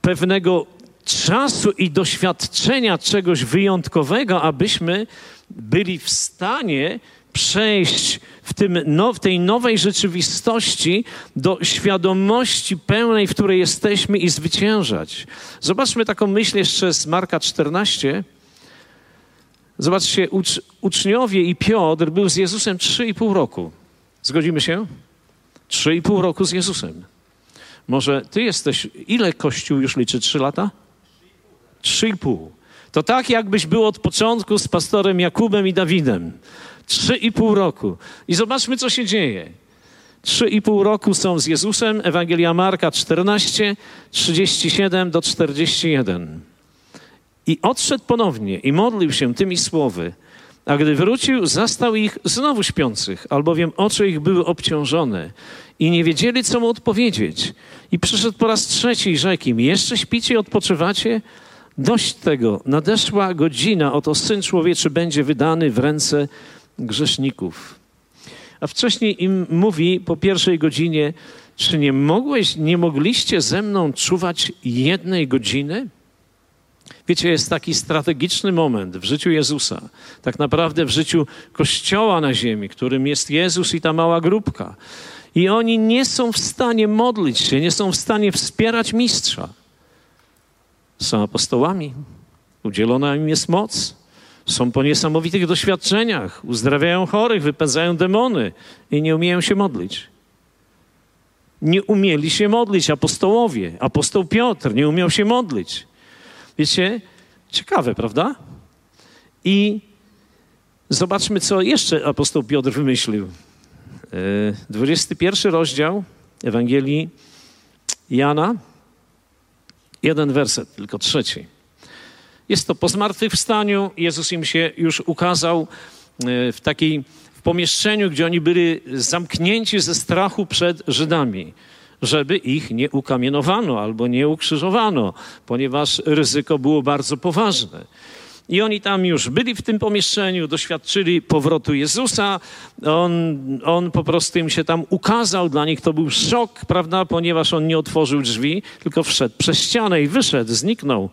pewnego czasu i doświadczenia czegoś wyjątkowego, abyśmy byli w stanie przejść w, tym, no, w tej nowej rzeczywistości do świadomości pełnej, w której jesteśmy i zwyciężać. Zobaczmy taką myśl jeszcze z Marka 14. Zobaczcie, ucz, uczniowie i Piotr był z Jezusem 3,5 roku. Zgodzimy się? 3,5 roku z Jezusem. Może ty jesteś, ile Kościół już liczy? 3 lata? 3,5. To tak, jakbyś był od początku z pastorem Jakubem i Dawidem. Trzy i pół roku. I zobaczmy, co się dzieje. Trzy i pół roku są z Jezusem. Ewangelia Marka 14, 37 do 41. I odszedł ponownie i modlił się tymi słowy. A gdy wrócił, zastał ich znowu śpiących, albowiem oczy ich były obciążone i nie wiedzieli, co mu odpowiedzieć. I przyszedł po raz trzeci i rzekł im, jeszcze śpicie i odpoczywacie? Dość tego, nadeszła godzina, oto Syn Człowieczy będzie wydany w ręce grzeszników. A wcześniej im mówi po pierwszej godzinie, czy nie mogłeś, nie mogliście ze mną czuwać jednej godziny? Wiecie, jest taki strategiczny moment w życiu Jezusa, tak naprawdę w życiu Kościoła na ziemi, którym jest Jezus i ta mała grupka. I oni nie są w stanie modlić się, nie są w stanie wspierać mistrza. Są apostołami, udzielona im jest moc, są po niesamowitych doświadczeniach, uzdrawiają chorych, wypędzają demony i nie umieją się modlić. Nie umieli się modlić apostołowie. Apostoł Piotr nie umiał się modlić. Wiecie, ciekawe, prawda? I zobaczmy, co jeszcze apostoł Piotr wymyślił. 21 e, rozdział Ewangelii Jana, jeden werset, tylko trzeci. Jest to po zmartwychwstaniu. Jezus im się już ukazał e, w takiej w pomieszczeniu, gdzie oni byli zamknięci ze strachu przed Żydami, żeby ich nie ukamienowano albo nie ukrzyżowano, ponieważ ryzyko było bardzo poważne. I oni tam już byli w tym pomieszczeniu, doświadczyli powrotu Jezusa. On, on po prostu im się tam ukazał. Dla nich to był szok, prawda, ponieważ on nie otworzył drzwi, tylko wszedł przez ścianę i wyszedł, zniknął.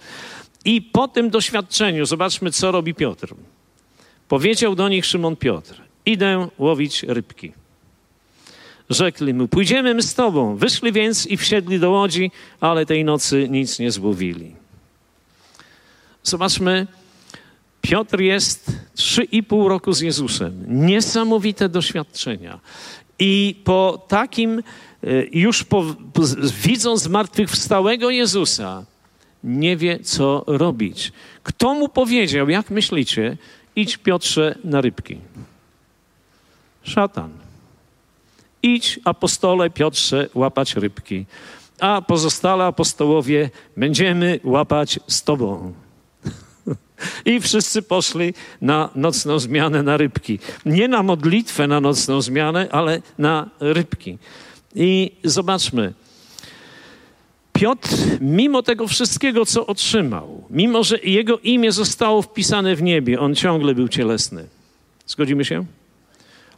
I po tym doświadczeniu, zobaczmy, co robi Piotr. Powiedział do nich Szymon Piotr: Idę łowić rybki. Rzekli mu: Pójdziemy my z tobą. Wyszli więc i wsiedli do łodzi, ale tej nocy nic nie złowili. Zobaczmy, Piotr jest trzy i pół roku z Jezusem. Niesamowite doświadczenia. I po takim, e, już po, widząc zmartwychwstałego Jezusa, nie wie, co robić. Kto mu powiedział, jak myślicie, idź Piotrze na rybki? Szatan. Idź, apostole Piotrze, łapać rybki, a pozostale apostołowie będziemy łapać z tobą. I wszyscy poszli na nocną zmianę na rybki. Nie na modlitwę na nocną zmianę, ale na rybki. I zobaczmy, Piotr, mimo tego wszystkiego, co otrzymał, mimo że jego imię zostało wpisane w niebie, on ciągle był cielesny. Zgodzimy się?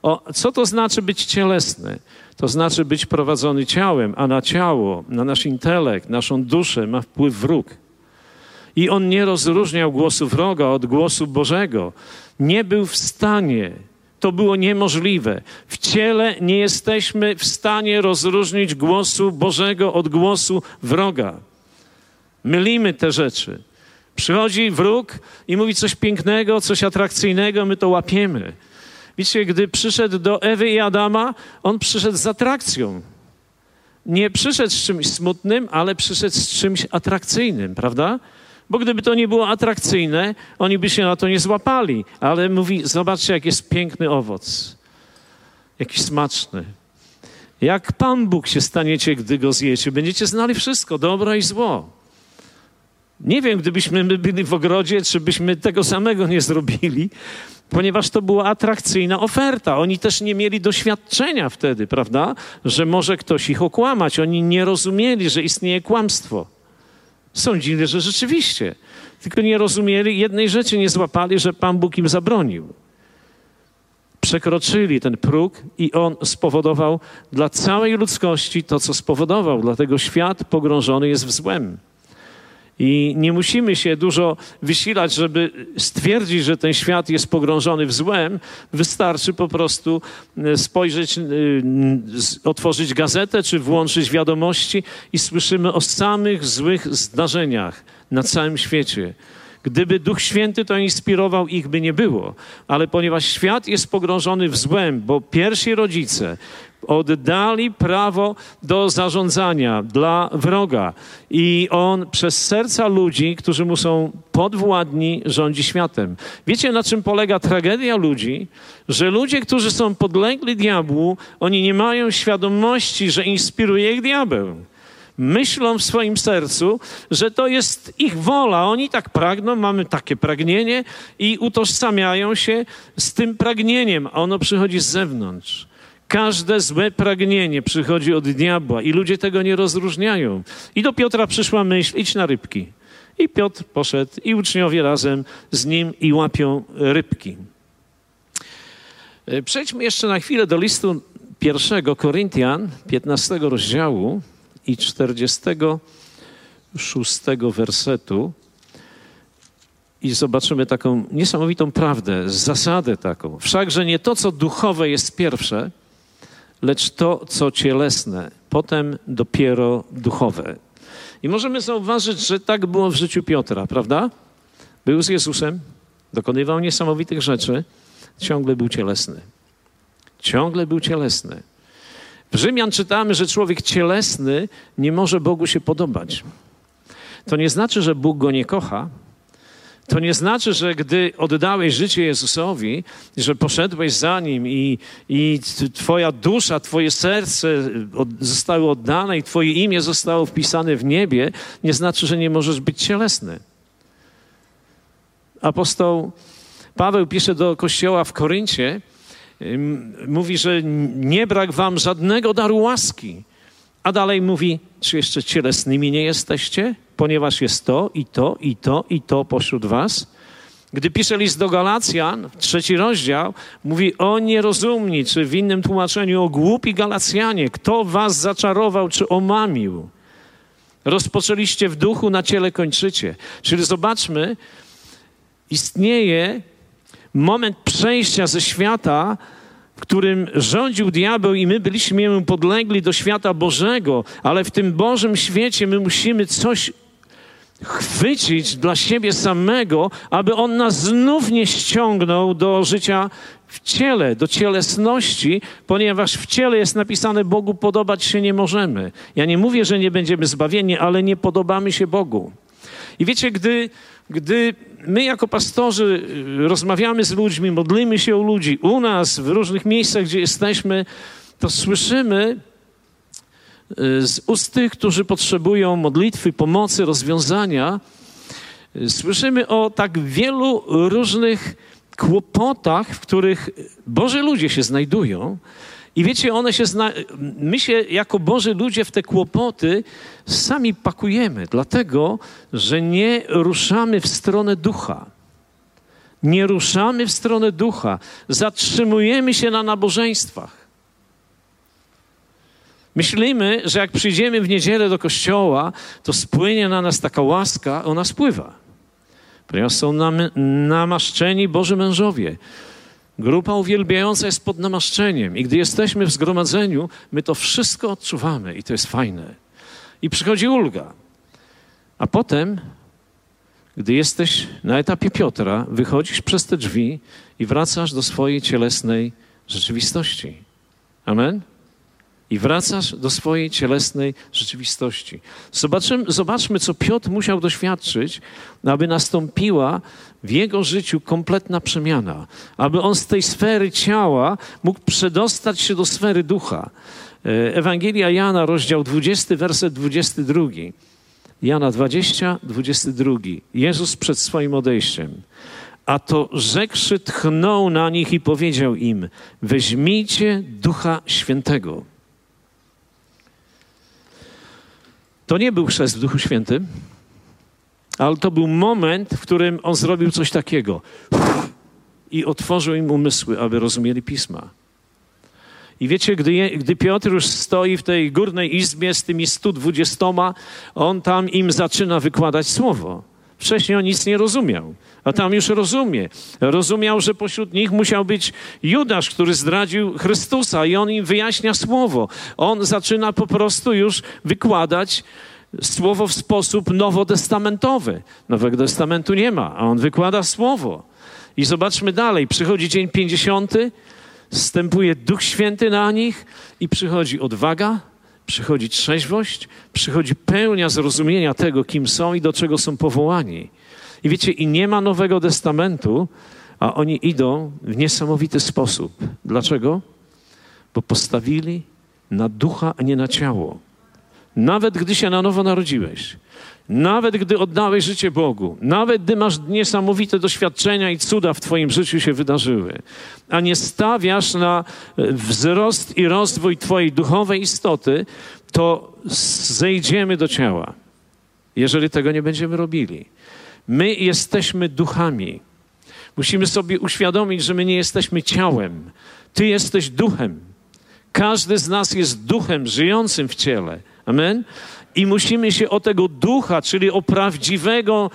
O, co to znaczy być cielesny? To znaczy być prowadzony ciałem, a na ciało, na nasz intelekt, naszą duszę ma wpływ wróg. I on nie rozróżniał głosu wroga od głosu Bożego. Nie był w stanie to było niemożliwe. W ciele nie jesteśmy w stanie rozróżnić głosu Bożego od głosu wroga. Mylimy te rzeczy. Przychodzi wróg i mówi coś pięknego, coś atrakcyjnego, my to łapiemy. Widzicie, gdy przyszedł do Ewy i Adama, on przyszedł z atrakcją. nie przyszedł z czymś smutnym, ale przyszedł z czymś atrakcyjnym, prawda? Bo gdyby to nie było atrakcyjne, oni by się na to nie złapali. Ale mówi, zobaczcie, jak jest piękny owoc. Jaki smaczny. Jak Pan Bóg się staniecie, gdy go zjecie. Będziecie znali wszystko, dobro i zło. Nie wiem, gdybyśmy my byli w ogrodzie, czy byśmy tego samego nie zrobili, ponieważ to była atrakcyjna oferta. Oni też nie mieli doświadczenia wtedy, prawda, że może ktoś ich okłamać. Oni nie rozumieli, że istnieje kłamstwo. Sądzili, że rzeczywiście. Tylko nie rozumieli, jednej rzeczy nie złapali, że Pan Bóg im zabronił. Przekroczyli ten próg i on spowodował dla całej ludzkości to, co spowodował. Dlatego świat pogrążony jest w złem. I nie musimy się dużo wysilać, żeby stwierdzić, że ten świat jest pogrążony w złem. Wystarczy po prostu e, spojrzeć, e, otworzyć gazetę czy włączyć wiadomości i słyszymy o samych złych zdarzeniach na całym świecie. Gdyby Duch Święty to inspirował, ich by nie było. Ale ponieważ świat jest pogrążony w złem, bo pierwsi rodzice oddali prawo do zarządzania dla wroga i on przez serca ludzi, którzy mu są podwładni, rządzi światem. Wiecie, na czym polega tragedia ludzi? Że ludzie, którzy są podlegli diabłu, oni nie mają świadomości, że inspiruje ich diabeł myślą w swoim sercu, że to jest ich wola. Oni tak pragną, mamy takie pragnienie i utożsamiają się z tym pragnieniem, a ono przychodzi z zewnątrz. Każde złe pragnienie przychodzi od diabła i ludzie tego nie rozróżniają. I do Piotra przyszła myśl, idź na rybki. I Piotr poszedł i uczniowie razem z nim i łapią rybki. E, przejdźmy jeszcze na chwilę do listu pierwszego Koryntian, 15 rozdziału i 46 wersetu i zobaczymy taką niesamowitą prawdę, zasadę taką. Wszakże nie to, co duchowe jest pierwsze, lecz to, co cielesne, potem dopiero duchowe. I możemy zauważyć, że tak było w życiu Piotra, prawda? Był z Jezusem, dokonywał niesamowitych rzeczy, ciągle był cielesny. Ciągle był cielesny. W Rzymian czytamy, że człowiek cielesny nie może Bogu się podobać. To nie znaczy, że Bóg go nie kocha. To nie znaczy, że gdy oddałeś życie Jezusowi, że poszedłeś za Nim i, i Twoja dusza, Twoje serce zostały oddane i Twoje imię zostało wpisane w niebie, nie znaczy, że nie możesz być cielesny. Apostoł Paweł pisze do kościoła w Koryncie, mówi, że nie brak wam żadnego daru łaski. A dalej mówi, czy jeszcze cielesnymi nie jesteście, ponieważ jest to i to i to i to pośród was. Gdy pisze list do Galacjan, trzeci rozdział, mówi o nierozumni, czy w innym tłumaczeniu o głupi Galacjanie, kto was zaczarował czy omamił. Rozpoczęliście w duchu, na ciele kończycie. Czyli zobaczmy, istnieje moment przejścia ze świata, w którym rządził diabeł i my byliśmy jemu podlegli do świata Bożego, ale w tym Bożym świecie my musimy coś chwycić dla siebie samego, aby on nas znów nie ściągnął do życia w ciele, do cielesności, ponieważ w ciele jest napisane Bogu podobać się nie możemy. Ja nie mówię, że nie będziemy zbawieni, ale nie podobamy się Bogu. I wiecie, gdy gdy my jako pastorzy y, rozmawiamy z ludźmi, modlimy się o ludzi, u nas, w różnych miejscach, gdzie jesteśmy, to słyszymy z ust tych, którzy potrzebują modlitwy, pomocy, rozwiązania, y, słyszymy o tak wielu różnych kłopotach, w których Boży ludzie się znajdują, i wiecie, one się zna... my się jako Boży ludzie w te kłopoty sami pakujemy, dlatego że nie ruszamy w stronę ducha. Nie ruszamy w stronę ducha. Zatrzymujemy się na nabożeństwach. Myślimy, że jak przyjdziemy w niedzielę do kościoła, to spłynie na nas taka łaska, ona spływa. Ponieważ są nam, namaszczeni Boży mężowie Grupa uwielbiająca jest pod namaszczeniem i gdy jesteśmy w zgromadzeniu, my to wszystko odczuwamy i to jest fajne. I przychodzi ulga. A potem, gdy jesteś na etapie Piotra, wychodzisz przez te drzwi i wracasz do swojej cielesnej rzeczywistości. Amen? I wracasz do swojej cielesnej rzeczywistości. Zobaczmy, zobaczmy, co Piotr musiał doświadczyć, aby nastąpiła w jego życiu kompletna przemiana, aby on z tej sfery ciała mógł przedostać się do sfery ducha. E, Ewangelia Jana, rozdział 20, werset 22. Jana 20, 22. Jezus przed swoim odejściem. A to rzekszy tchnął na nich i powiedział im: Weźmijcie ducha świętego. To nie był chrzest w Duchu Świętym, ale to był moment, w którym on zrobił coś takiego i otworzył im umysły, aby rozumieli pisma. I wiecie, gdy, gdy Piotr już stoi w tej górnej izbie z tymi 120, on tam im zaczyna wykładać słowo. Wcześniej on nic nie rozumiał, a tam już rozumie. Rozumiał, że pośród nich musiał być Judasz, który zdradził Chrystusa i on im wyjaśnia słowo. On zaczyna po prostu już wykładać słowo w sposób nowotestamentowy. Nowego testamentu nie ma, a on wykłada słowo. I zobaczmy dalej. Przychodzi dzień pięćdziesiąty, Wstępuje Duch Święty na nich i przychodzi odwaga, przychodzi trzeźwość, przychodzi pełnia zrozumienia tego, kim są i do czego są powołani. I wiecie, i nie ma Nowego Testamentu, a oni idą w niesamowity sposób. Dlaczego? Bo postawili na ducha, a nie na ciało. Nawet gdy się na nowo narodziłeś, nawet gdy oddałeś życie Bogu, nawet gdy masz niesamowite doświadczenia i cuda w Twoim życiu się wydarzyły, a nie stawiasz na e, wzrost i rozwój Twojej duchowej istoty, to zejdziemy do ciała, jeżeli tego nie będziemy robili. My jesteśmy duchami. Musimy sobie uświadomić, że my nie jesteśmy ciałem. Ty jesteś duchem. Każdy z nas jest duchem żyjącym w ciele. Amen? I musimy się o tego ducha, czyli o prawdziwego,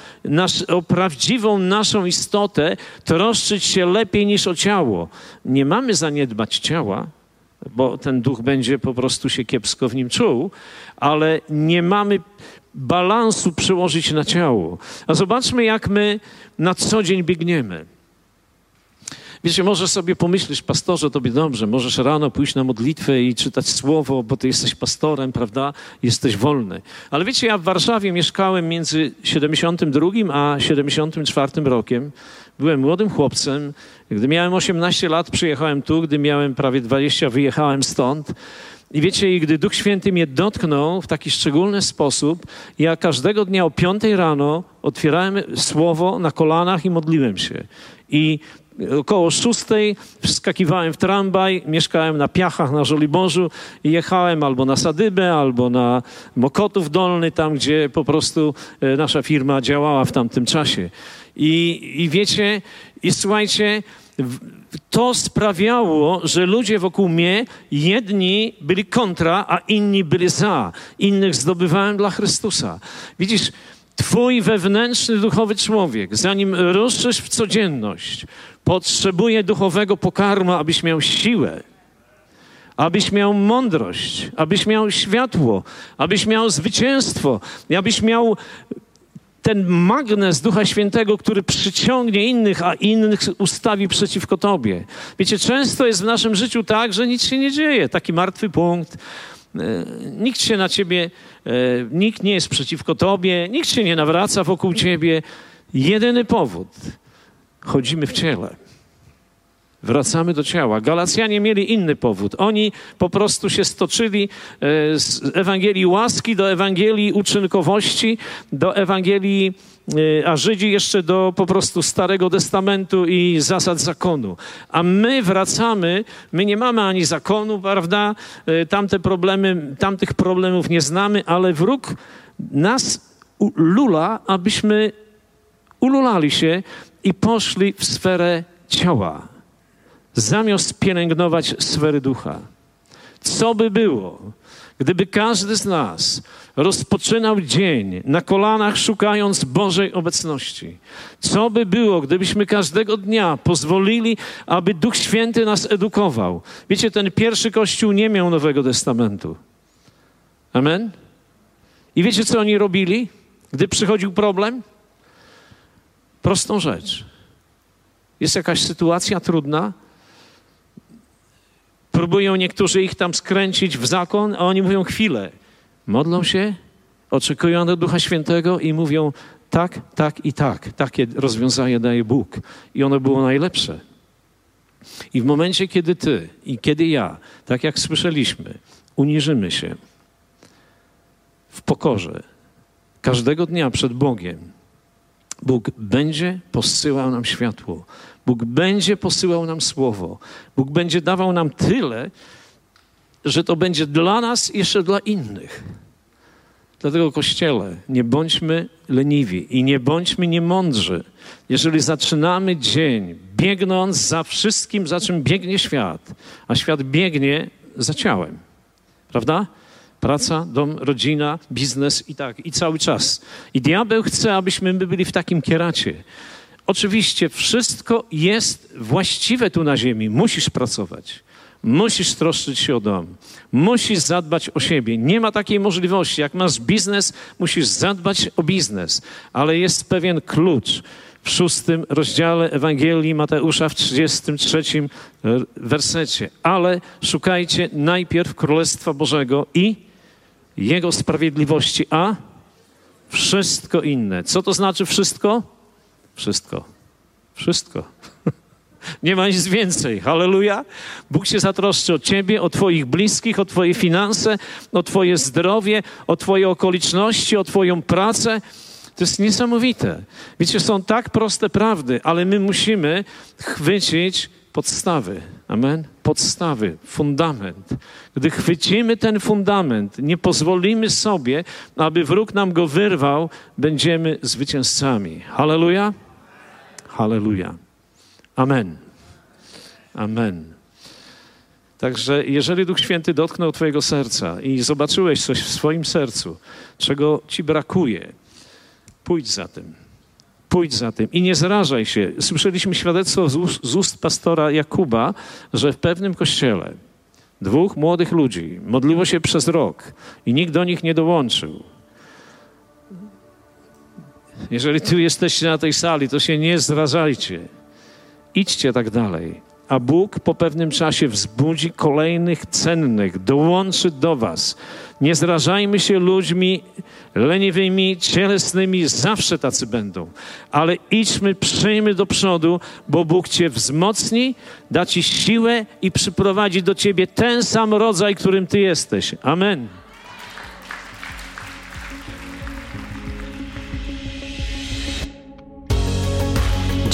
o prawdziwą naszą istotę troszczyć się lepiej niż o ciało. Nie mamy zaniedbać ciała, bo ten duch będzie po prostu się kiepsko w nim czuł, ale nie mamy balansu przełożyć na ciało. A zobaczmy, jak my na co dzień biegniemy. Wiecie, możesz sobie pomyśleć, pastorze, tobie dobrze, możesz rano pójść na modlitwę i czytać słowo, bo ty jesteś pastorem, prawda? Jesteś wolny. Ale wiecie, ja w Warszawie mieszkałem między 72 a 74 rokiem. Byłem młodym chłopcem. Gdy miałem 18 lat, przyjechałem tu. Gdy miałem prawie 20, wyjechałem stąd. I wiecie, i gdy Duch Święty mnie dotknął w taki szczególny sposób, ja każdego dnia o 5 rano otwierałem słowo na kolanach i modliłem się. I około szóstej wskakiwałem w tramwaj, mieszkałem na Piachach, na Żoliborzu i jechałem albo na Sadybę, albo na Mokotów Dolny, tam gdzie po prostu e, nasza firma działała w tamtym czasie. I, i wiecie, i słuchajcie, to sprawiało, że ludzie wokół mnie, jedni byli kontra, a inni byli za. Innych zdobywałem dla Chrystusa. Widzisz, Twój wewnętrzny duchowy człowiek, zanim ruszysz w codzienność, potrzebuje duchowego pokarmu, abyś miał siłę, abyś miał mądrość, abyś miał światło, abyś miał zwycięstwo, abyś miał ten magnes Ducha Świętego, który przyciągnie innych, a innych ustawi przeciwko Tobie. Wiecie, często jest w naszym życiu tak, że nic się nie dzieje. Taki martwy punkt. E, nikt się na Ciebie, e, nikt nie jest przeciwko Tobie, nikt się nie nawraca wokół Ciebie. Jedyny powód – chodzimy w ciele. Wracamy do ciała. Galacjanie mieli inny powód. Oni po prostu się stoczyli e, z Ewangelii łaski do Ewangelii uczynkowości, do Ewangelii, e, a Żydzi jeszcze do po prostu Starego Testamentu i zasad zakonu. A my wracamy, my nie mamy ani zakonu, prawda? E, tamte problemy, tamtych problemów nie znamy, ale wróg nas lula, abyśmy ululali się i poszli w sferę ciała, zamiast pielęgnować sfery ducha. Co by było, gdyby każdy z nas rozpoczynał dzień na kolanach, szukając Bożej obecności? Co by było, gdybyśmy każdego dnia pozwolili, aby Duch Święty nas edukował? Wiecie, ten pierwszy kościół nie miał Nowego Testamentu. Amen? I wiecie, co oni robili, gdy przychodził problem? Prostą rzecz. Jest jakaś sytuacja trudna, Próbują niektórzy ich tam skręcić w zakon, a oni mówią chwilę. Modlą się, oczekują na Ducha Świętego i mówią tak, tak i tak. Takie rozwiązanie daje Bóg. I ono było najlepsze. I w momencie, kiedy ty i kiedy ja, tak jak słyszeliśmy, uniżymy się w pokorze każdego dnia przed Bogiem, Bóg będzie posyłał nam światło. Bóg będzie posyłał nam słowo. Bóg będzie dawał nam tyle, że to będzie dla nas i jeszcze dla innych. Dlatego, Kościele, nie bądźmy leniwi i nie bądźmy niemądrzy. Jeżeli zaczynamy dzień biegnąc za wszystkim, za czym biegnie świat, a świat biegnie za ciałem, prawda? Praca, dom, rodzina, biznes i tak, i cały czas. I diabeł chce, abyśmy my byli w takim kieracie. Oczywiście wszystko jest właściwe tu na ziemi. Musisz pracować. Musisz troszczyć się o dom. Musisz zadbać o siebie. Nie ma takiej możliwości. Jak masz biznes, musisz zadbać o biznes. Ale jest pewien klucz w szóstym rozdziale Ewangelii Mateusza w 33 wersecie. Ale szukajcie najpierw Królestwa Bożego i Jego sprawiedliwości, a wszystko inne. Co to znaczy wszystko? Wszystko. Wszystko. Nie ma nic więcej. Halleluja. Bóg się zatroszczy o ciebie, o twoich bliskich, o twoje finanse, o twoje zdrowie, o twoje okoliczności, o twoją pracę. To jest niesamowite. Wiecie, są tak proste prawdy, ale my musimy chwycić podstawy. Amen? Podstawy, fundament. Gdy chwycimy ten fundament, nie pozwolimy sobie, aby wróg nam go wyrwał, będziemy zwycięzcami. Halleluja. Halleluja. Amen. Amen. Także jeżeli Duch Święty dotknął Twojego serca i zobaczyłeś coś w swoim sercu, czego Ci brakuje, pójdź za tym. Pójdź za tym i nie zrażaj się. Słyszeliśmy świadectwo z ust, z ust pastora Jakuba, że w pewnym kościele dwóch młodych ludzi modliło się przez rok i nikt do nich nie dołączył. Jeżeli tu jesteście na tej sali, to się nie zrażajcie. Idźcie tak dalej. A Bóg po pewnym czasie wzbudzi kolejnych cennych, dołączy do Was. Nie zrażajmy się ludźmi leniwymi, cielesnymi, zawsze tacy będą. Ale idźmy, przyjmy do przodu, bo Bóg Cię wzmocni, da Ci siłę i przyprowadzi do Ciebie ten sam rodzaj, którym Ty jesteś. Amen.